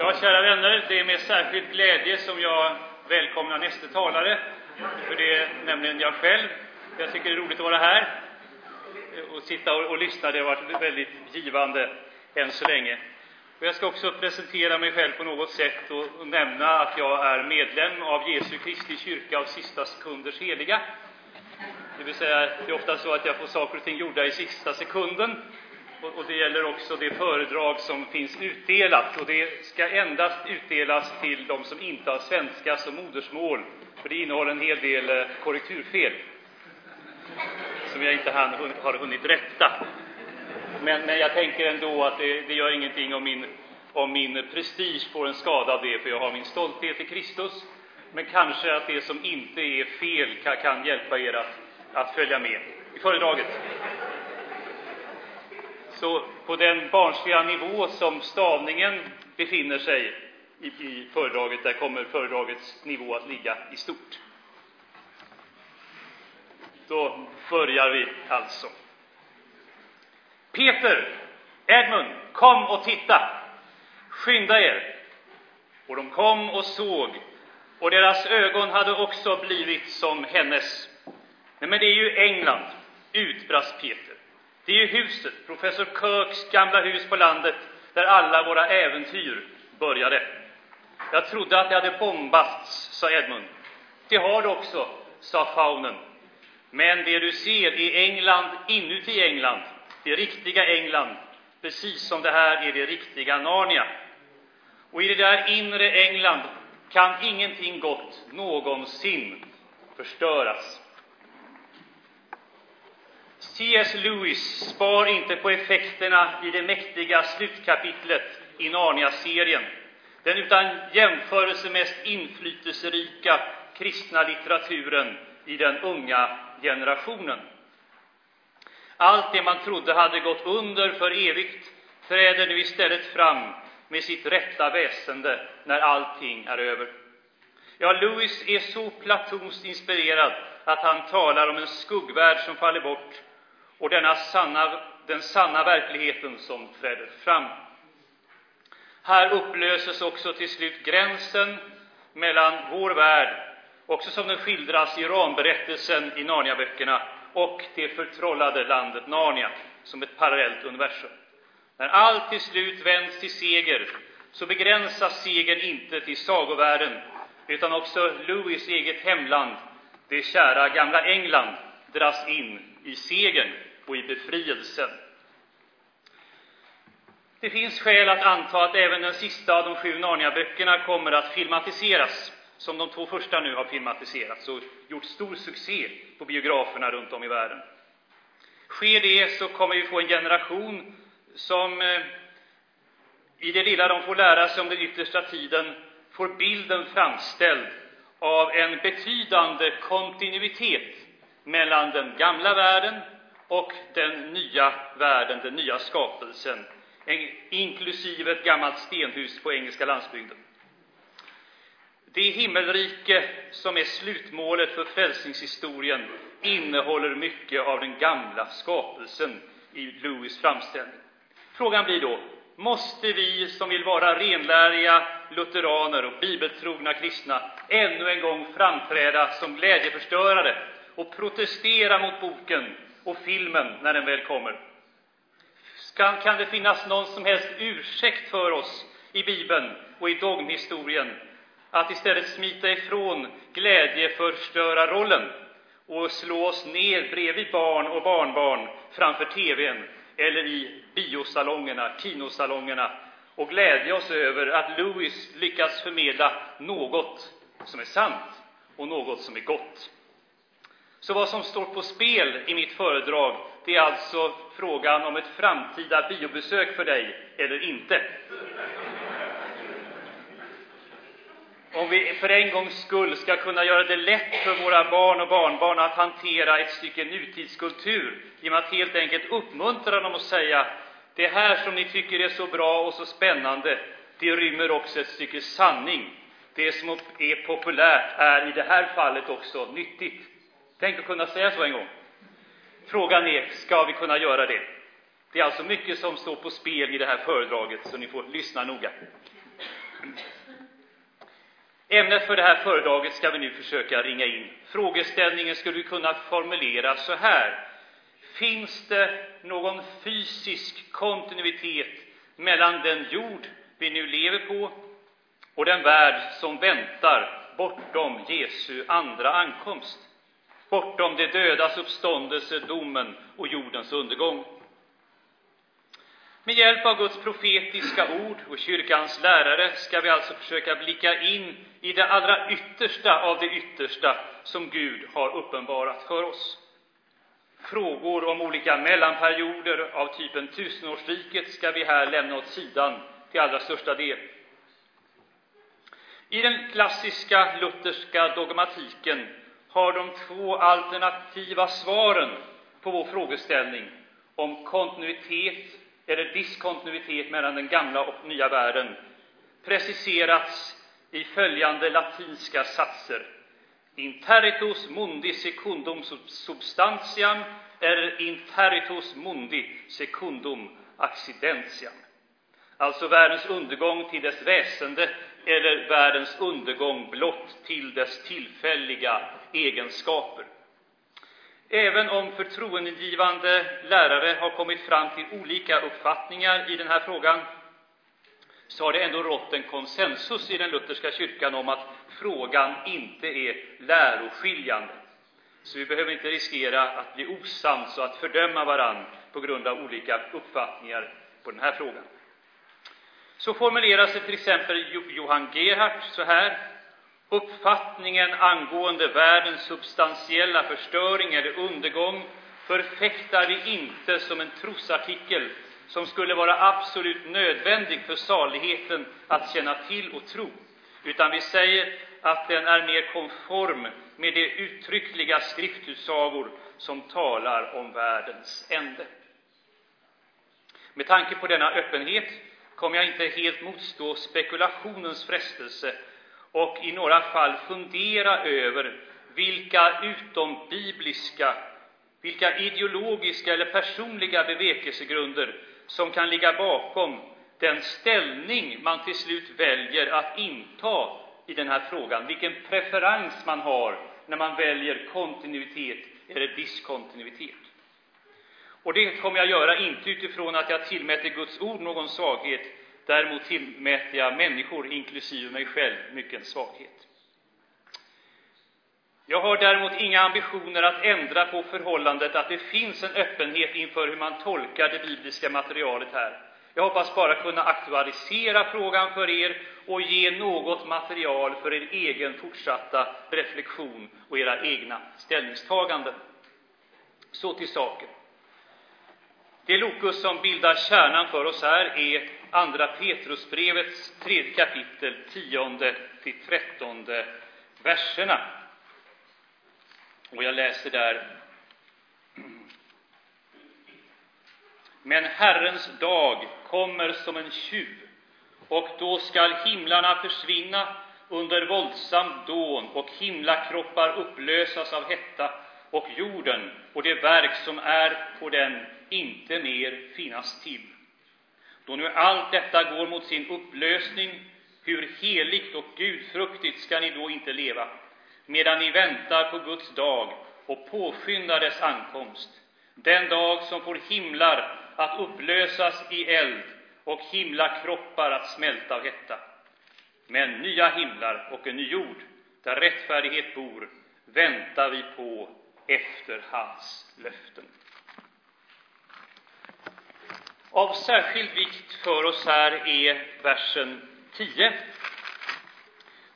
Ja, kära vänner, det är med särskild glädje som jag välkomnar nästa talare, för det är nämligen jag själv. Jag tycker det är roligt att vara här och sitta och, och lyssna. Det har varit väldigt givande än så länge. Och jag ska också presentera mig själv på något sätt och, och nämna att jag är medlem av Jesu Kristi kyrka av sista sekunders heliga. Det vill säga, det är ofta så att jag får saker och ting gjorda i sista sekunden och, det gäller också det föredrag som finns utdelat. Och det ska endast utdelas till de som inte har svenska som modersmål, för det innehåller en hel del eh, korrekturfel som jag inte har hunnit rätta. Men, men jag tänker ändå att det, det gör ingenting om min, om min prestige får en skada av det, för jag har min stolthet i Kristus. Men kanske att det som inte är fel kan, kan hjälpa er att, att följa med i föredraget. Så på den barnsliga nivå som stavningen befinner sig i, i föredraget, där kommer föredragets nivå att ligga i stort. Då börjar vi alltså. Peter, Edmund, kom och titta! Skynda er! Och de kom och såg, och deras ögon hade också blivit som hennes. Nej, men det är ju England, utbrast Peter. Det är ju huset, professor Kirks gamla hus på landet, där alla våra äventyr började. Jag trodde att det hade bombats, sa Edmund. Det har det också, sa faunen. Men det du ser är England inuti England, det riktiga England, precis som det här är det riktiga Narnia. Och i det där inre England kan ingenting gott någonsin förstöras. C.S. Lewis spar inte på effekterna i det mäktiga slutkapitlet i Narnia-serien, den utan jämförelse mest inflytelserika kristna litteraturen i den unga generationen. Allt det man trodde hade gått under för evigt träder nu istället fram med sitt rätta väsende när allting är över. Ja, Lewis är så platonskt inspirerad att han talar om en skuggvärld som faller bort och denna sanna, den sanna verkligheten som träder fram. Här upplöses också till slut gränsen mellan vår värld, också som den skildras i ramberättelsen i Narniaböckerna, och det förtrollade landet Narnia, som ett parallellt universum. När allt till slut vänds till seger, så begränsas segern inte till sagovärlden, utan också Louis eget hemland, det kära gamla England, dras in i segern och i befrielsen. Det finns skäl att anta att även den sista av de sju Narnia-böckerna kommer att filmatiseras, som de två första nu har filmatiserats och gjort stor succé på biograferna runt om i världen. Sker det så kommer vi få en generation som eh, i det lilla de får lära sig om den yttersta tiden får bilden framställd av en betydande kontinuitet mellan den gamla världen och den nya världen, den nya skapelsen, inklusive ett gammalt stenhus på engelska landsbygden. Det himmelrike som är slutmålet för frälsningshistorien innehåller mycket av den gamla skapelsen i Lewis framställning. Frågan blir då, måste vi som vill vara renläriga lutheraner och bibeltrogna kristna ännu en gång framträda som glädjeförstörare och protestera mot boken och filmen när den väl kommer. Kan, kan det finnas någon som helst ursäkt för oss i Bibeln och i dogmhistorien att istället smita ifrån glädjeförstörarrollen och slå oss ner bredvid barn och barnbarn framför TVn eller i biosalongerna, kinosalongerna och glädja oss över att Lewis lyckats förmedla något som är sant och något som är gott. Så vad som står på spel i mitt föredrag, det är alltså frågan om ett framtida biobesök för dig, eller inte. Om vi för en gångs skull ska kunna göra det lätt för våra barn och barnbarn att hantera ett stycke nutidskultur genom att helt enkelt uppmuntra dem och säga det här som ni tycker är så bra och så spännande, det rymmer också ett stycke sanning. Det som är populärt är i det här fallet också nyttigt. Tänk att kunna säga så en gång. Frågan är, ska vi kunna göra det? Det är alltså mycket som står på spel i det här föredraget, så ni får lyssna noga. Ämnet för det här föredraget ska vi nu försöka ringa in. Frågeställningen skulle vi kunna formulera så här. Finns det någon fysisk kontinuitet mellan den jord vi nu lever på och den värld som väntar bortom Jesu andra ankomst, bortom de dödas uppståndelse, domen och jordens undergång? Med hjälp av Guds profetiska ord och kyrkans lärare ska vi alltså försöka blicka in i det allra yttersta av det yttersta som Gud har uppenbarat för oss. Frågor om olika mellanperioder av typen tusenårsriket ska vi här lämna åt sidan till allra största del. I den klassiska lutherska dogmatiken har de två alternativa svaren på vår frågeställning om kontinuitet eller diskontinuitet mellan den gamla och nya världen preciserats i följande latinska satser. Interitus mundi secundum substantiam eller interitus mundi secundum accidentiam. Alltså världens undergång till dess väsende eller världens undergång blott till dess tillfälliga egenskaper. Även om förtroendegivande lärare har kommit fram till olika uppfattningar i den här frågan så har det ändå rått en konsensus i den lutherska kyrkan om att frågan inte är läroskiljande. Så vi behöver inte riskera att bli osams och att fördöma varann på grund av olika uppfattningar på den här frågan. Så formulerar sig till exempel Johan Gerhardt så här. Uppfattningen angående världens substantiella förstöring eller undergång förfäktar vi inte som en trosartikel som skulle vara absolut nödvändig för saligheten att känna till och tro, utan vi säger att den är mer konform med de uttryckliga skriftutsagor som talar om världens ände. Med tanke på denna öppenhet kommer jag inte helt motstå spekulationens frestelse och i några fall fundera över vilka utombibliska, vilka ideologiska eller personliga bevekelsegrunder som kan ligga bakom den ställning man till slut väljer att inta i den här frågan, vilken preferens man har när man väljer kontinuitet eller diskontinuitet. Och det kommer jag göra inte utifrån att jag tillmäter Guds ord någon svaghet, däremot tillmäter jag människor, inklusive mig själv, mycket svaghet. Jag har däremot inga ambitioner att ändra på förhållandet att det finns en öppenhet inför hur man tolkar det bibliska materialet här. Jag hoppas bara kunna aktualisera frågan för er och ge något material för er egen fortsatta reflektion och era egna ställningstaganden. Så till saken. Det lokus som bildar kärnan för oss här är Andra Petrusbrevets tredje kapitel, tionde till trettonde verserna. Och jag läser där. Men Herrens dag kommer som en tjuv, och då skall himlarna försvinna under våldsam dån och himlakroppar upplösas av hetta och jorden och det verk som är på den inte mer finnas till. Då nu allt detta går mot sin upplösning, hur heligt och gudfruktigt ska ni då inte leva? medan ni väntar på Guds dag och påskyndar dess ankomst, den dag som får himlar att upplösas i eld och himlakroppar att smälta av hetta. Men nya himlar och en ny jord, där rättfärdighet bor, väntar vi på efter hans löften. Av särskild vikt för oss här är versen 10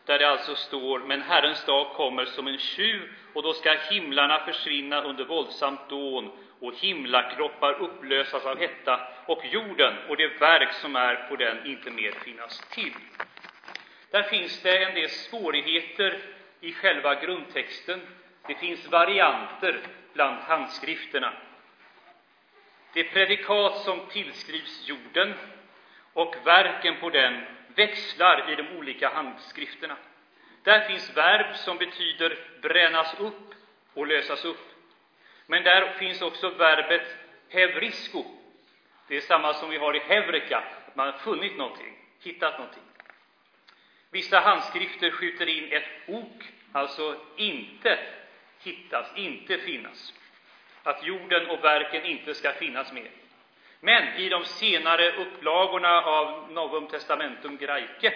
där det alltså står Men Herrens dag kommer som en tjuv, och då ska himlarna försvinna under våldsamt dån och himlakroppar upplösas av hetta och jorden och det verk som är på den inte mer finnas till. Där finns det en del svårigheter i själva grundtexten. Det finns varianter bland handskrifterna. Det predikat som tillskrivs jorden och verken på den växlar i de olika handskrifterna. Där finns verb som betyder brännas upp och lösas upp. Men där finns också verbet hevrisko. Det är samma som vi har i hevreka, att man har funnit någonting, hittat någonting. Vissa handskrifter skjuter in ett ok, alltså inte hittas, inte finnas. Att jorden och verken inte ska finnas med. Men i de senare upplagorna av Novum Testamentum Graike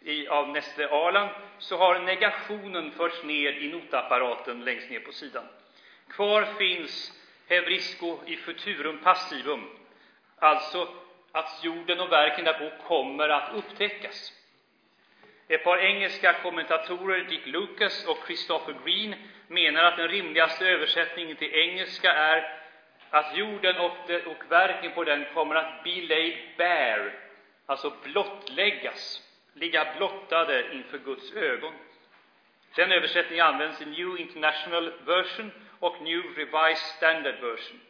i, av Nestle Aland så har negationen förts ner i notapparaten längst ner på sidan. Kvar finns Hevrisco i futurum passivum, alltså att jorden och verken därpå kommer att upptäckas. Ett par engelska kommentatorer, Dick Lucas och Christopher Green, menar att den rimligaste översättningen till engelska är att jorden och, det, och verken på den kommer att be laid bare, alltså blottläggas, ligga blottade inför Guds ögon. Den översättningen används i New International Version och New Revised Standard Version.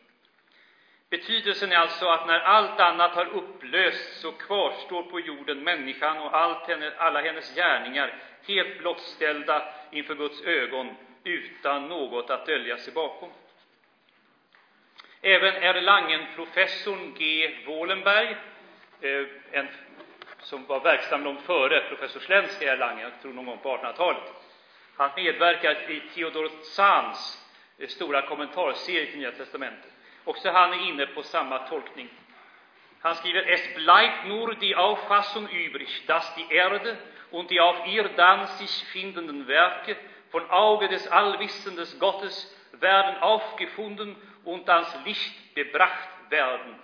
Betydelsen är alltså att när allt annat har upplösts så kvarstår på jorden människan och allt henne, alla hennes gärningar helt blottställda inför Guds ögon utan något att dölja sig bakom. Även Erlangen-professorn G. Wallenberg, eh, en, som var verksam långt före professor Slensk i Erlangen, jag tror någon gång på 1800-talet, han medverkar i Theodor Zahns eh, stora kommentarserie till Nya testamentet. Också han är inne på samma tolkning. Han skriver Es bleibt nur die Auffassung übrig, dass die Erde und die auf ihr dann sich findenden Werke von Auge des allwissenden Gottes werden aufgefunden und ans Licht gebracht werden.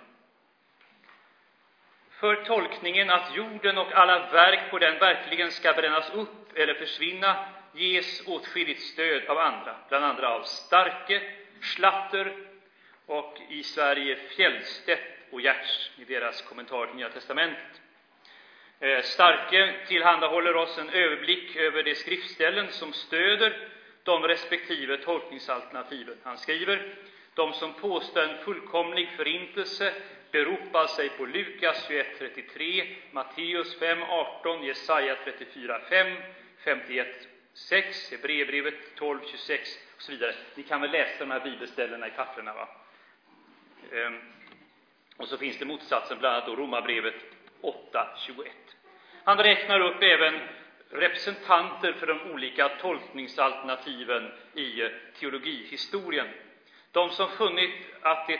För tolkningen att jorden och alla verk på den verkligen ska brännas upp eller försvinna ges åtskilligt stöd av andra, bland andra av Starke, Schlatter och i Sverige Fjellstedt och Gertz i deras kommentar till Nya testamentet. Eh, Starke tillhandahåller oss en överblick över de skriftställen som stöder de respektive tolkningsalternativen. Han skriver de som påstår en fullkomlig förintelse beropar sig på Lukas 21.33, Matteus 5.18, Jesaja 34.5, 51.6, Hebreerbrevet 12.26 och så vidare. Ni kan väl läsa de här bibelställena i papperna, va? Ehm, och så finns det motsatsen, bland annat då Romarbrevet 8.21. Han räknar upp även representanter för de olika tolkningsalternativen i eh, teologihistorien. De som funnit att det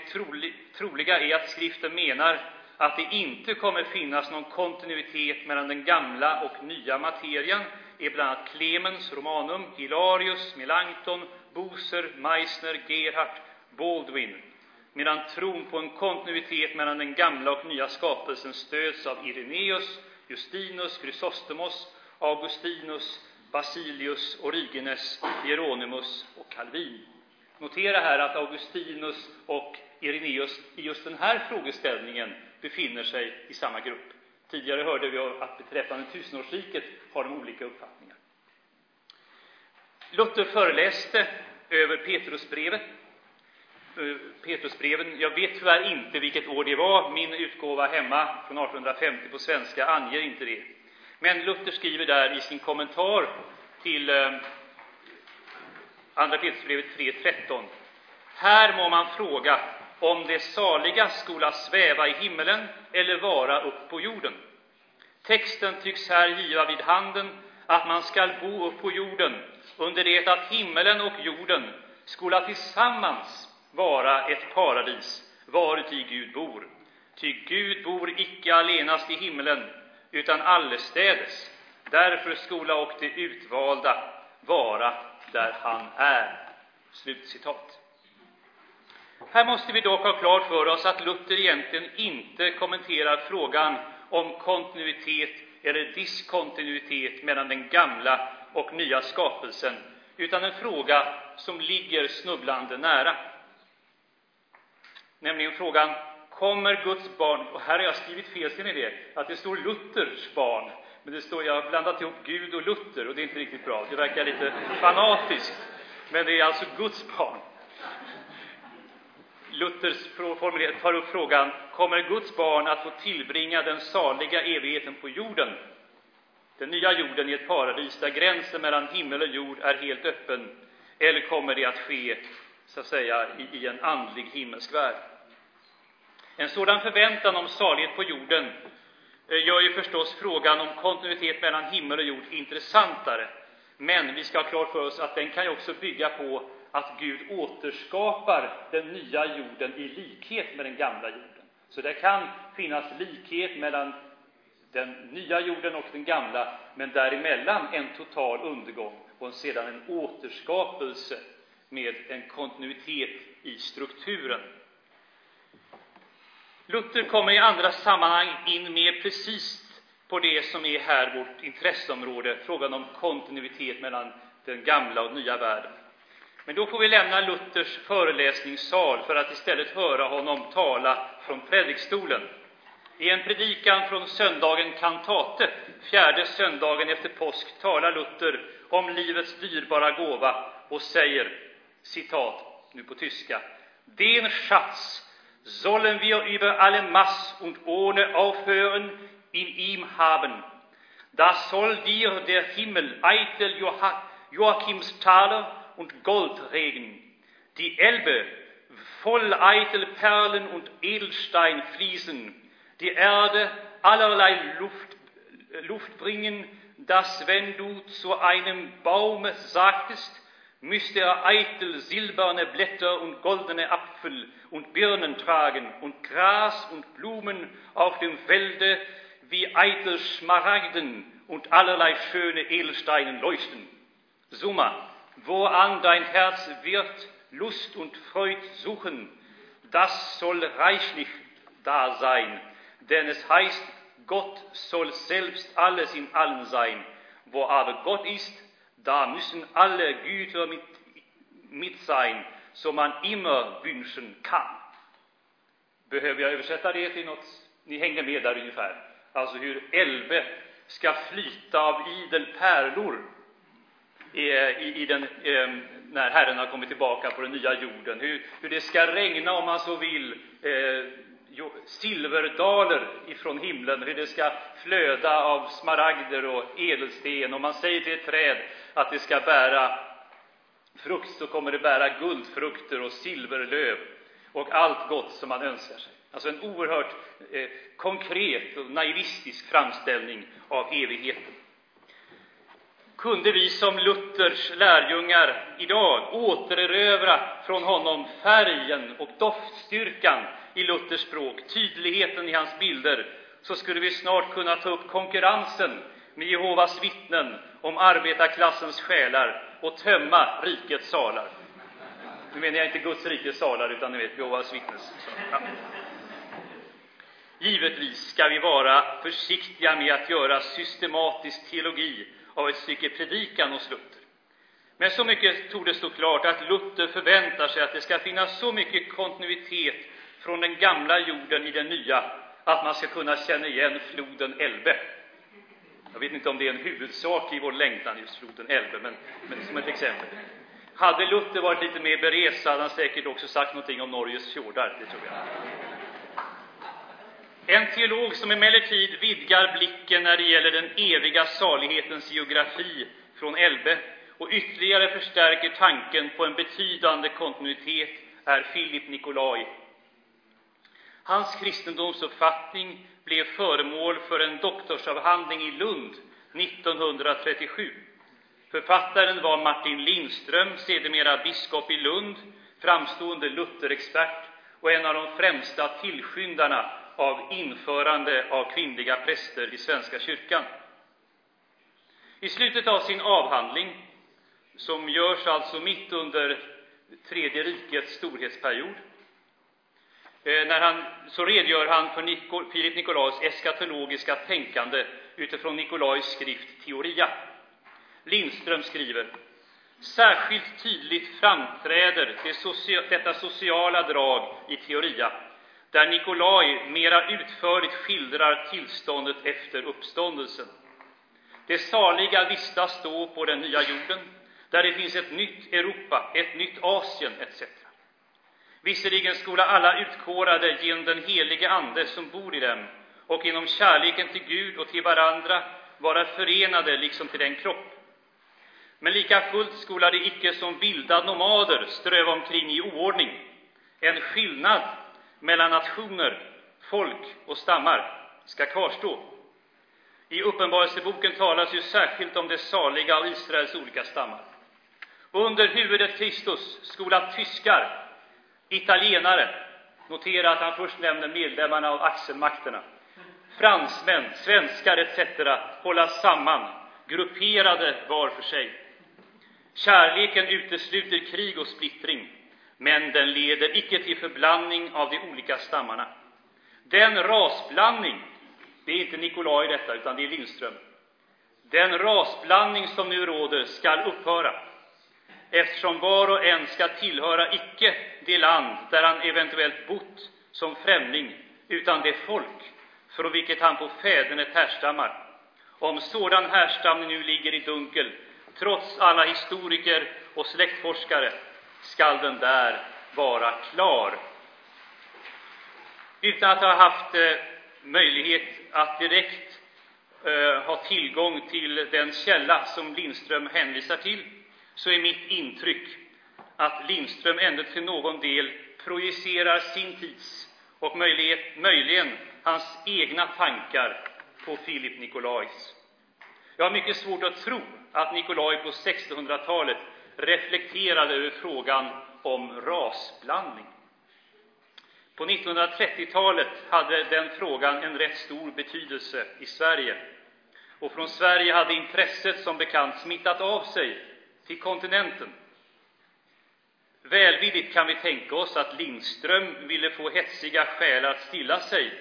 troliga är att skriften menar att det inte kommer finnas någon kontinuitet mellan den gamla och nya materian är bland annat Clemens Romanum, Hilarius, Melanchthon, Boser, Meissner, Gerhard, Baldwin, medan tron på en kontinuitet mellan den gamla och nya skapelsen stöds av Ireneus, Justinus, Chrysostomos, Augustinus, Basilius, Origenes, Hieronymus och Calvin. Notera här att Augustinus och Irenaeus i just den här frågeställningen befinner sig i samma grupp. Tidigare hörde vi att beträffande tusenårsriket har de olika uppfattningar. Luther föreläste över Petrusbrevet. Eh, Petrusbreven, jag vet tyvärr inte vilket år det var. Min utgåva hemma från 1850 på svenska anger inte det. Men Luther skriver där i sin kommentar till eh, Andra Petrusbrevet 3.13. Här må man fråga om det saliga skola sväva i himmelen eller vara upp på jorden. Texten tycks här giva vid handen att man skall bo upp på jorden, under det att himmelen och jorden skola tillsammans vara ett paradis, varuti Gud bor. Ty Gud bor icke allenast i himmelen, utan allestädes. Därför skola och de utvalda vara där han är. Slutcitat. Här måste vi dock ha klart för oss att Luther egentligen inte kommenterar frågan om kontinuitet eller diskontinuitet mellan den gamla och nya skapelsen, utan en fråga som ligger snubblande nära. Nämligen frågan, kommer Guds barn, och här har jag skrivit fel, ser ni det, att det står Luthers barn, men det står, jag har blandat ihop Gud och Luther och det är inte riktigt bra. Det verkar lite fanatiskt. Men det är alltså Guds barn. Luthers formulering tar upp frågan, kommer Guds barn att få tillbringa den saliga evigheten på jorden? Den nya jorden i ett paradis där gränsen mellan himmel och jord är helt öppen, eller kommer det att ske, så att säga, i, en andlig himmelsk värld? En sådan förväntan om salighet på jorden eh, gör ju förstås frågan om kontinuitet mellan himmel och jord intressantare. Men vi ska ha klart för oss att den kan ju också bygga på att Gud återskapar den nya jorden i likhet med den gamla jorden. Så det kan finnas likhet mellan den nya jorden och den gamla, men däremellan en total undergång och sedan en återskapelse med en kontinuitet i strukturen. Luther kommer i andra sammanhang in mer precis på det som är här vårt intresseområde, frågan om kontinuitet mellan den gamla och nya världen. Men då får vi lämna Luthers föreläsningssal för att istället höra honom tala från predikstolen. I en predikan från söndagen kantate, fjärde söndagen efter påsk, talar Luther om livets dyrbara gåva och säger, citat, nu på tyska, Den Schatz sollen wir über alle Mass und ohne aufhören in ihm haben. Da soll dir der Himmel eitel Joachimsthaler und Goldregen, die Elbe voll eitel Perlen und Edelstein fließen, die Erde allerlei Luft, Luft bringen, dass wenn du zu einem Baume sagtest, müsste er eitel silberne Blätter und goldene Apfel und Birnen tragen und Gras und Blumen auf dem Felde wie eitel Schmaragden und allerlei schöne Edelsteinen leuchten. Summa, woran dein Herz wird Lust und Freud suchen, das soll reichlich da sein, denn es heißt, Gott soll selbst alles in allen sein. Wo aber Gott ist, da müssen alle Güter mit, mit sein, so man immer wünschen kann. Behöver jag översätta det till något? Ni hänger med där ungefär. Alltså hur Elbe ska flyta av idel pärlor i, i, i den, eh, när Herren har kommit tillbaka på den nya jorden. Hur, hur det ska regna, om man så vill, eh, silverdaler ifrån himlen, hur det ska flöda av smaragder och edelsten. och man säger till ett träd att det ska bära frukt, så kommer det bära guldfrukter och silverlöv och allt gott som man önskar sig. Alltså en oerhört eh, konkret och naivistisk framställning av evigheten. Kunde vi som Luthers lärjungar idag återerövra från honom färgen och doftstyrkan i Luthers språk, tydligheten i hans bilder, så skulle vi snart kunna ta upp konkurrensen med Jehovas vittnen om arbetarklassens själar och tömma rikets salar. Nu menar jag inte Guds rikes salar, utan ni vet Jehovas vittnes ja. Givetvis ska vi vara försiktiga med att göra systematisk teologi av ett stycke predikan hos Luther. Men så mycket torde stå klart att Luther förväntar sig att det ska finnas så mycket kontinuitet från den gamla jorden i den nya att man ska kunna känna igen floden Elbe. Jag vet inte om det är en huvudsak i vår längtan, just floden Elbe, men, men som ett exempel. Hade Luther varit lite mer berest hade han säkert också sagt någonting om Norges fjordar, det tror jag. En teolog som emellertid vidgar blicken när det gäller den eviga salighetens geografi från Elbe och ytterligare förstärker tanken på en betydande kontinuitet är Philip Nikolai. Hans kristendomsuppfattning blev föremål för en doktorsavhandling i Lund 1937. Författaren var Martin Lindström, sedermera biskop i Lund, framstående Lutherexpert och en av de främsta tillskyndarna av införande av kvinnliga präster i Svenska kyrkan. I slutet av sin avhandling, som görs alltså mitt under Tredje rikets storhetsperiod, Eh, när han, så redogör han för Nico, Filip Nikolajs eskatologiska tänkande utifrån Nikolajs skrift Teoria. Lindström skriver Särskilt tydligt framträder det socia detta sociala drag i Teoria där Nikolaj mera utförligt skildrar tillståndet efter uppståndelsen. Det saliga vistas då på den nya jorden, där det finns ett nytt Europa, ett nytt Asien etc. Visserligen skola alla utkårade genom den helige Ande som bor i dem och genom kärleken till Gud och till varandra vara förenade liksom till en kropp. Men lika fullt skola de icke som vilda nomader ströva omkring i oordning. En skillnad mellan nationer, folk och stammar. ska kvarstå. I Uppenbarelseboken talas ju särskilt om det saliga av Israels olika stammar. Under huvudet Kristus skola tyskar, italienare, notera att han först nämner medlemmarna av axelmakterna, fransmän, svenskar etc. hållas samman, grupperade var för sig. Kärleken utesluter krig och splittring, men den leder icke till förblandning av de olika stammarna. Den rasblandning, det är inte Nikolaj detta, utan det är Lindström. Den rasblandning som nu råder skall upphöra, eftersom var och en ska tillhöra icke det land där han eventuellt bott som främling, utan det folk från vilket han på fädernet härstammar. Om sådan härstamning nu ligger i dunkel, trots alla historiker och släktforskare, skall den där vara klar. Utan att ha haft eh, möjlighet att direkt eh, ha tillgång till den källa som Lindström hänvisar till, så är mitt intryck att Lindström ändå till någon del projicerar sin tids och möjligen hans egna tankar på Filip Nikolajs. Jag har mycket svårt att tro att Nikolaj på 1600-talet reflekterade över frågan om rasblandning. På 1930-talet hade den frågan en rätt stor betydelse i Sverige. Och från Sverige hade intresset som bekant smittat av sig till kontinenten. Välvilligt kan vi tänka oss att Lindström ville få hetsiga själar att stilla sig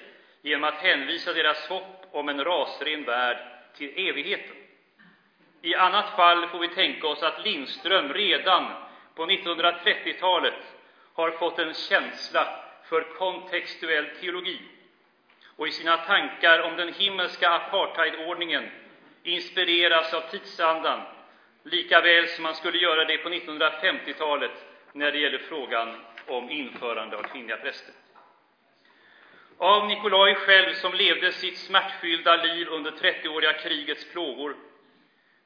genom att hänvisa deras hopp om en rasren värld till evigheten. I annat fall får vi tänka oss att Lindström redan på 1930-talet har fått en känsla för kontextuell teologi och i sina tankar om den himmelska apartheidordningen inspireras av tidsandan lika väl som man skulle göra det på 1950-talet när det gäller frågan om införande av kvinnliga präster. Av Nikolaj själv, som levde sitt smärtfyllda liv under 30-åriga krigets plågor,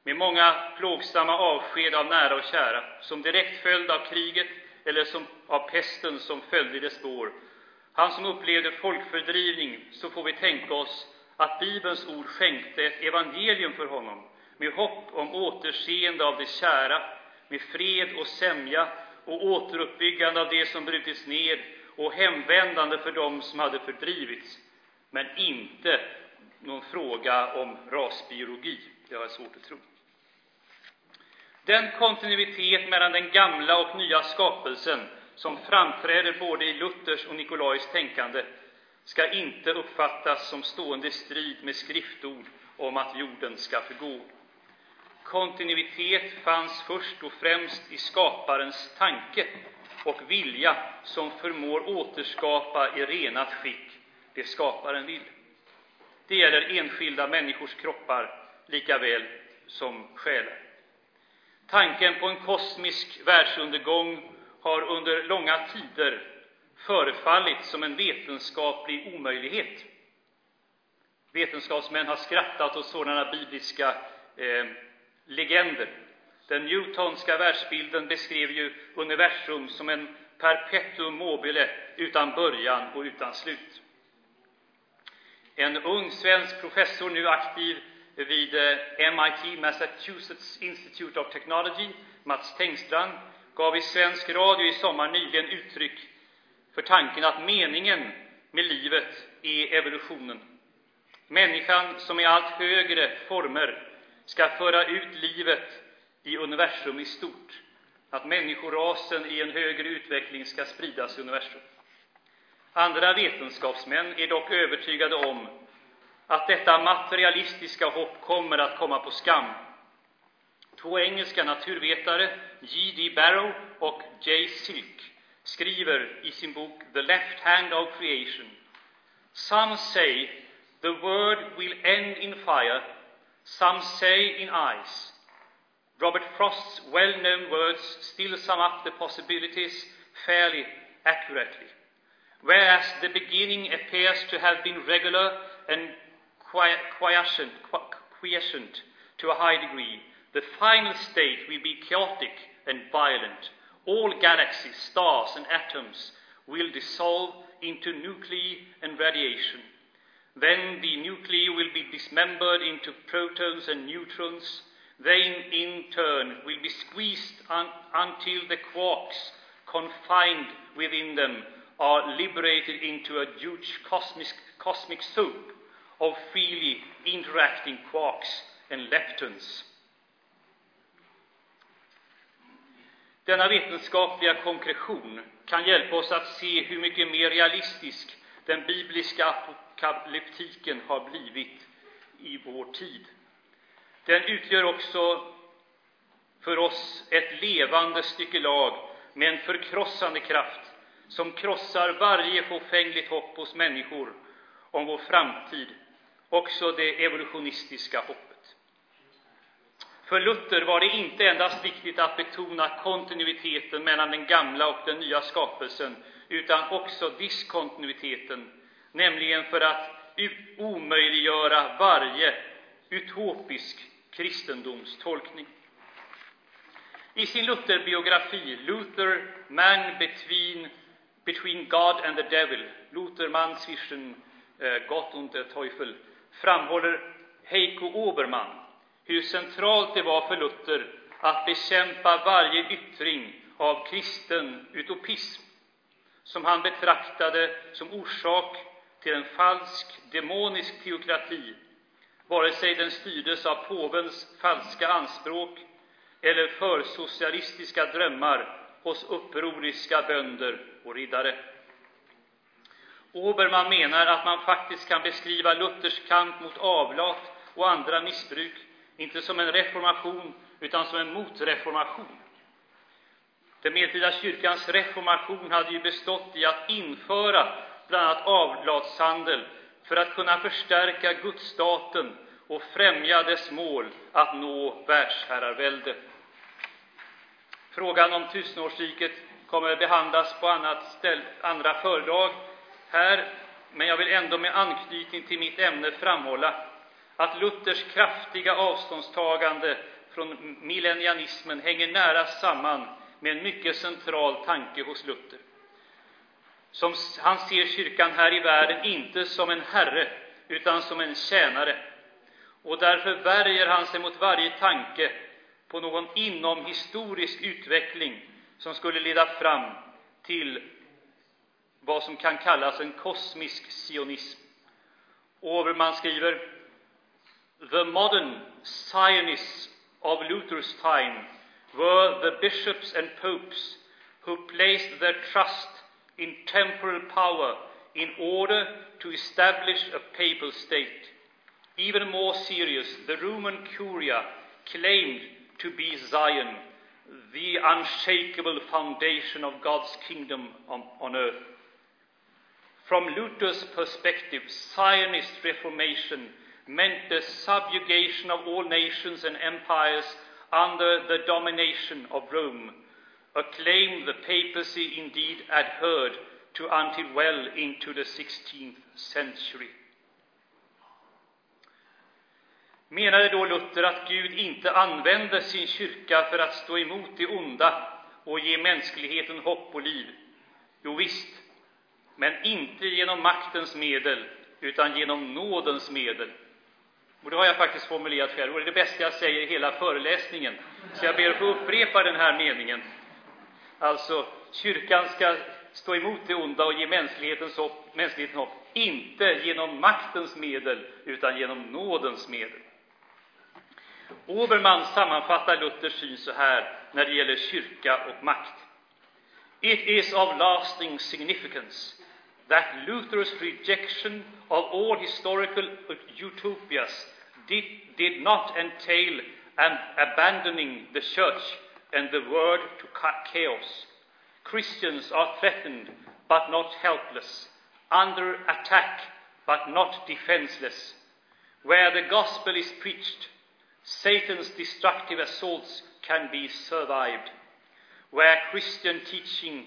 med många plågsamma avsked av nära och kära, som direkt följd av kriget eller som av pesten som följde i dess spår. Han som upplevde folkfördrivning, så får vi tänka oss att Bibelns ord skänkte ett evangelium för honom, med hopp om återseende av det kära, med fred och sämja och återuppbyggande av det som brutits ned och hemvändande för dem som hade fördrivits, men inte någon fråga om rasbiologi. Det har jag svårt att tro. Den kontinuitet mellan den gamla och nya skapelsen som framträder både i Luthers och Nikolajs tänkande ska inte uppfattas som stående i strid med skriftord om att jorden ska förgå. Kontinuitet fanns först och främst i skaparens tanke och vilja som förmår återskapa i renat skick det skaparen vill. Det gäller enskilda människors kroppar lika väl som själar. Tanken på en kosmisk världsundergång har under långa tider förefallit som en vetenskaplig omöjlighet. Vetenskapsmän har skrattat åt sådana bibliska eh, legender. Den newtonska världsbilden beskrev ju universum som en perpetuum mobile utan början och utan slut. En ung svensk professor, nu aktiv vid eh, MIT, Massachusetts Institute of Technology, Mats Tengstrand, gav i svensk radio i sommar nyligen uttryck för tanken att meningen med livet är evolutionen. Människan som i allt högre former ska föra ut livet i universum i stort, att människorasen i en högre utveckling ska spridas i universum. Andra vetenskapsmän är dock övertygade om att detta materialistiska hopp kommer att komma på skam. Två engelska naturvetare, J.D. Barrow och J. Silk, skriver i sin bok The Left Hand of Creation Some say the world will end in fire, some say in ice. Robert Frost's well-known words still sum up the possibilities fairly accurately. Whereas the beginning appears to have been regular and quiescent, quiescent to a high degree. The final state will be chaotic and violent. All galaxies, stars, and atoms will dissolve into nuclei and radiation. Then the nuclei will be dismembered into protons and neutrons. They, in turn, will be squeezed un- until the quarks confined within them are liberated into a huge cosmic, cosmic soup of freely interacting quarks and leptons. Denna vetenskapliga konkretion kan hjälpa oss att se hur mycket mer realistisk den bibliska apokalyptiken har blivit i vår tid. Den utgör också för oss ett levande stycke lag med en förkrossande kraft som krossar varje fåfängligt hopp hos människor om vår framtid, också det evolutionistiska hoppet. För Luther var det inte endast viktigt att betona kontinuiteten mellan den gamla och den nya skapelsen, utan också diskontinuiteten, nämligen för att omöjliggöra varje utopisk kristendomstolkning. I sin Lutherbiografi Luther, Man between, between God and the Devil, Lutherman zwischen eh, Gott und der Teufel, framhåller Heiko Obermann hur centralt det var för Luther att bekämpa varje yttring av kristen utopism, som han betraktade som orsak till en falsk, demonisk teokrati, vare sig den styrdes av påvens falska anspråk eller försocialistiska drömmar hos upproriska bönder och riddare. Oberman menar att man faktiskt kan beskriva Luthers kamp mot avlat och andra missbruk inte som en reformation, utan som en motreformation. Den medeltida kyrkans reformation hade ju bestått i att införa bland annat avlatshandel för att kunna förstärka gudsstaten och främja dess mål att nå världsherravälde. Frågan om tusenårsriket kommer att behandlas på annat ställ, andra föredrag här, men jag vill ändå med anknytning till mitt ämne framhålla att Luthers kraftiga avståndstagande från millennianismen hänger nära samman med en mycket central tanke hos Luther. Som han ser kyrkan här i världen inte som en herre, utan som en tjänare. Och därför värjer han sig mot varje tanke på någon inomhistorisk utveckling som skulle leda fram till vad som kan kallas en kosmisk sionism. Overman skriver The modern Zionists of Luther's time were the bishops and popes who placed their trust in temporal power in order to establish a papal state. Even more serious, the Roman Curia claimed to be Zion, the unshakable foundation of God's kingdom on, on earth. From Luther's perspective, Zionist Reformation meant the subjugation of all nations and empires under the domination of Rome, a claim the papacy indeed adhered to until well into the 16th century. Menade då Luther att Gud inte använde sin kyrka för att stå emot det onda och ge mänskligheten hopp och liv? Jo visst, men inte genom maktens medel, utan genom nådens medel. Och det har jag faktiskt formulerat själv, och det är det bästa jag säger i hela föreläsningen. Så jag ber att få upprepa den här meningen. Alltså, kyrkan ska stå emot det onda och ge mänsklighetens hopp, mänskligheten hopp, inte genom maktens medel, utan genom nådens medel. Obermann sammanfattar Luthers syn så här när det gäller kyrka och makt. It is of lasting significance that Luther's rejection of all historical utopias did, did not entail an abandoning the church and the word to chaos. Christians are threatened but not helpless, under attack but not defenseless. Where the gospel is preached, Satan's destructive assaults can be survived. Where Christian teaching,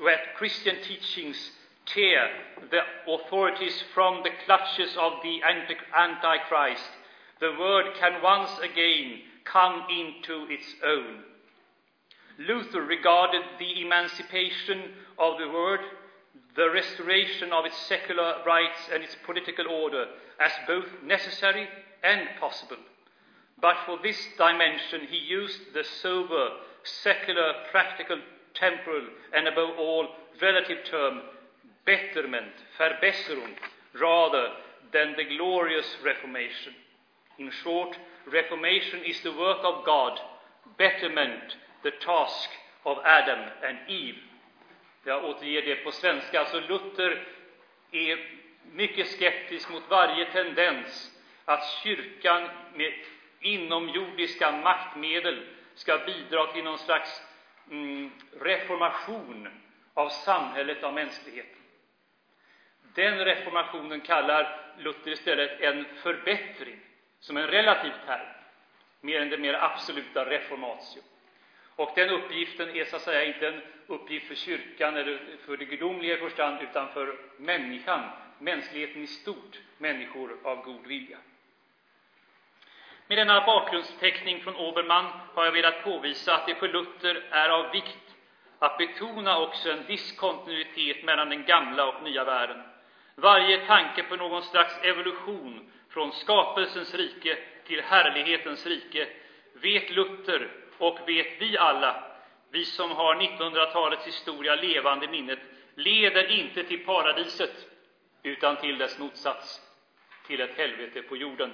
where Christian teachings tear the authorities from the clutches of the Antichrist, the word can once again come into its own. Luther regarded the emancipation of the word, the restoration of its secular rights and its political order as both necessary and possible. But for this dimension, he used the sober, secular, practical, temporal, and above all, relative term betterment, Verbesserung, rather than the glorious Reformation. In short, Reformation is the work of God, betterment, the task of Adam and Eve. Jag återger det på svenska. Alltså Luther är mycket skeptisk mot varje tendens att kyrkan med inomjordiska maktmedel ska bidra till någon slags mm, reformation av samhället, av mänskligheten. Den reformationen kallar Luther istället en förbättring, som en relativ term, mer än det mer absoluta reformatio. Och den uppgiften är så att säga inte en uppgift för kyrkan eller för det gudomliga i första hand, utan för människan, mänskligheten i stort, människor av god vilja. Med denna bakgrundsteckning från Obermann har jag velat påvisa att det för Luther är av vikt att betona också en diskontinuitet mellan den gamla och nya världen. Varje tanke på någon slags evolution från skapelsens rike till härlighetens rike vet Luther och vet vi alla, vi som har 1900-talets historia levande i minnet, leder inte till paradiset utan till dess motsats, till ett helvete på jorden.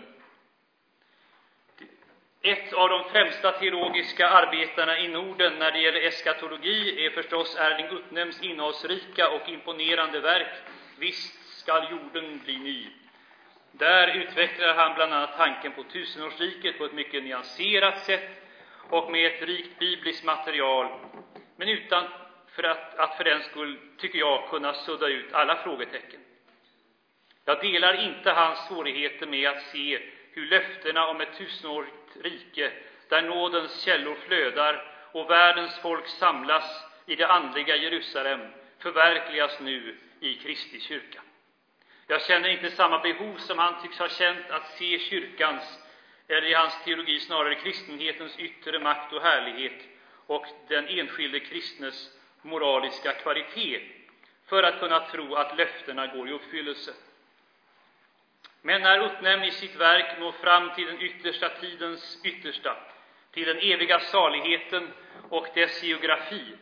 Ett av de främsta teologiska arbetarna i Norden när det gäller eskatologi är förstås Erling Utnems innehållsrika och imponerande verk Visst skall jorden bli ny. Där utvecklar han bland annat tanken på tusenårsriket på ett mycket nyanserat sätt och med ett rikt bibliskt material, men utan för att, att för den skull, tycker jag, kunna sudda ut alla frågetecken. Jag delar inte hans svårigheter med att se hur löftena om ett tusenårigt rike, där nådens källor flödar och världens folk samlas i det andliga Jerusalem, förverkligas nu i Kristi kyrka. Jag känner inte samma behov som han tycks ha känt att se kyrkans, eller i hans teologi snarare kristenhetens yttre makt och härlighet och den enskilde kristnes moraliska kvalitet, för att kunna tro att löftena går i uppfyllelse. Men när Utnem i sitt verk når fram till den yttersta tidens yttersta, till den eviga saligheten och dess geografi,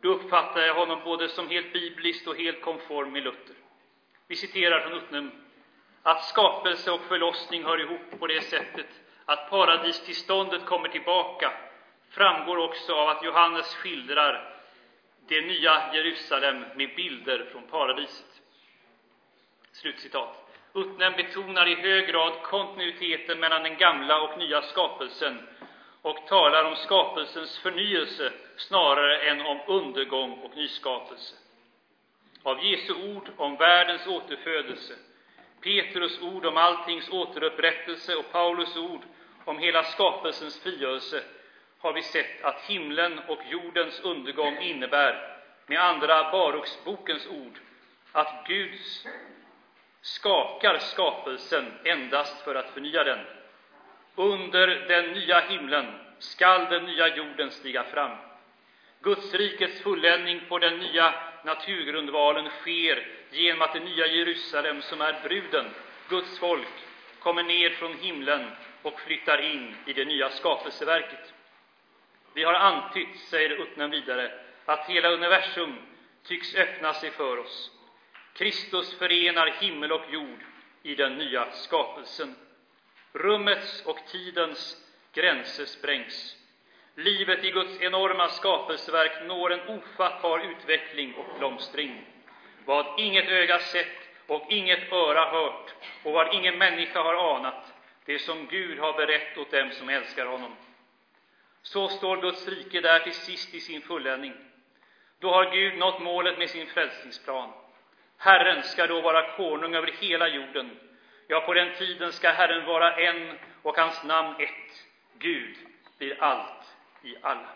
då uppfattar jag honom både som helt bibliskt och helt konform med Luther. Vi citerar från Utnem att skapelse och förlossning hör ihop på det sättet att paradistillståndet kommer tillbaka framgår också av att Johannes skildrar det nya Jerusalem med bilder från paradiset. Slutcitat. Utnem betonar i hög grad kontinuiteten mellan den gamla och nya skapelsen och talar om skapelsens förnyelse snarare än om undergång och nyskapelse. Av Jesu ord om världens återfödelse, Petrus ord om alltings återupprättelse och Paulus ord om hela skapelsens frigörelse har vi sett att himlen och jordens undergång innebär, med andra Baruksbokens ord, att Gud skakar skapelsen endast för att förnya den. Under den nya himlen skall den nya jorden stiga fram. Gudsrikets fulländning på den nya naturgrundvalen sker genom att det nya Jerusalem, som är bruden, Guds folk, kommer ner från himlen och flyttar in i det nya skapelseverket. Vi har antytt, säger uttnen vidare, att hela universum tycks öppna sig för oss. Kristus förenar himmel och jord i den nya skapelsen. Rummets och tidens gränser sprängs. Livet i Guds enorma skapelseverk når en ofattbar utveckling och blomstring. Vad inget öga sett och inget öra hört och vad ingen människa har anat, det som Gud har berett åt dem som älskar honom. Så står Guds rike där till sist i sin fulländning. Då har Gud nått målet med sin frälsningsplan. Herren ska då vara konung över hela jorden. Ja, på den tiden ska Herren vara en och hans namn ett. Gud blir allt i alla.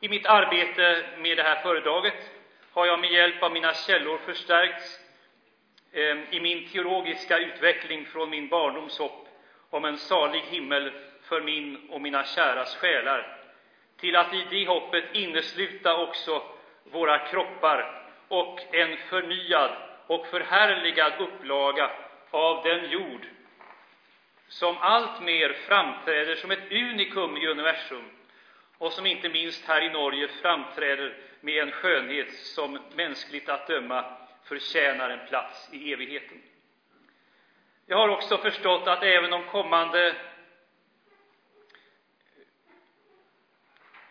I mitt arbete med det här föredraget har jag med hjälp av mina källor förstärkts ehm, i min teologiska utveckling från min barndoms hopp om en salig himmel för min och mina käras själar, till att i det hoppet innesluta också våra kroppar och en förnyad och förhärligad upplaga av den jord som alltmer framträder som ett unikum i universum och som inte minst här i Norge framträder med en skönhet som mänskligt att döma förtjänar en plats i evigheten. Jag har också förstått att även de kommande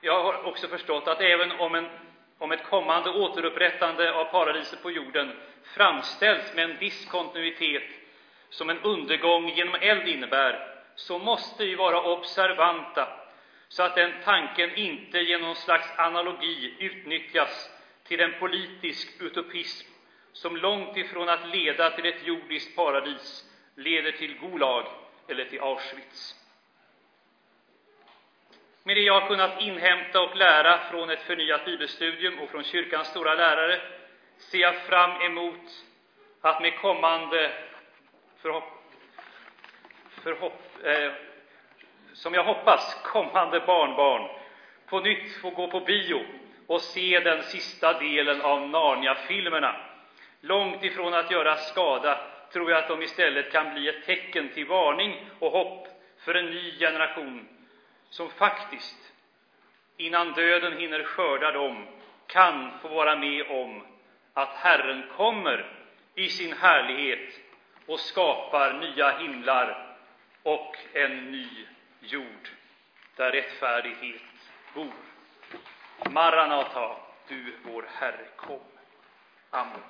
Jag har också förstått att även om, en, om ett kommande återupprättande av paradiset på jorden framställs med en viss kontinuitet som en undergång genom eld innebär, så måste vi vara observanta så att den tanken inte genom någon slags analogi utnyttjas till en politisk utopism som långt ifrån att leda till ett jordiskt paradis leder till Gulag eller till Auschwitz. Med det jag har kunnat inhämta och lära från ett förnyat bibelstudium och från kyrkans stora lärare ser jag fram emot att med kommande förhopp, förhopp, eh, som jag hoppas kommande barnbarn på nytt få gå på bio och se den sista delen av Narnia-filmerna. Långt ifrån att göra skada tror jag att de istället kan bli ett tecken till varning och hopp för en ny generation som faktiskt, innan döden hinner skörda dem, kan få vara med om att Herren kommer i sin härlighet och skapar nya himlar och en ny jord där rättfärdighet bor. Maranata, du vår Herre, kom. Amen.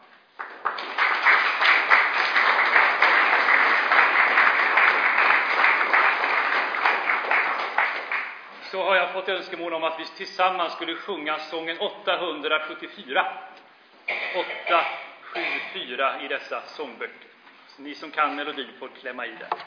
så har jag fått önskemål om att vi tillsammans skulle sjunga sången 874. 874 i dessa sångböcker. Så ni som kan melodin får klämma i där.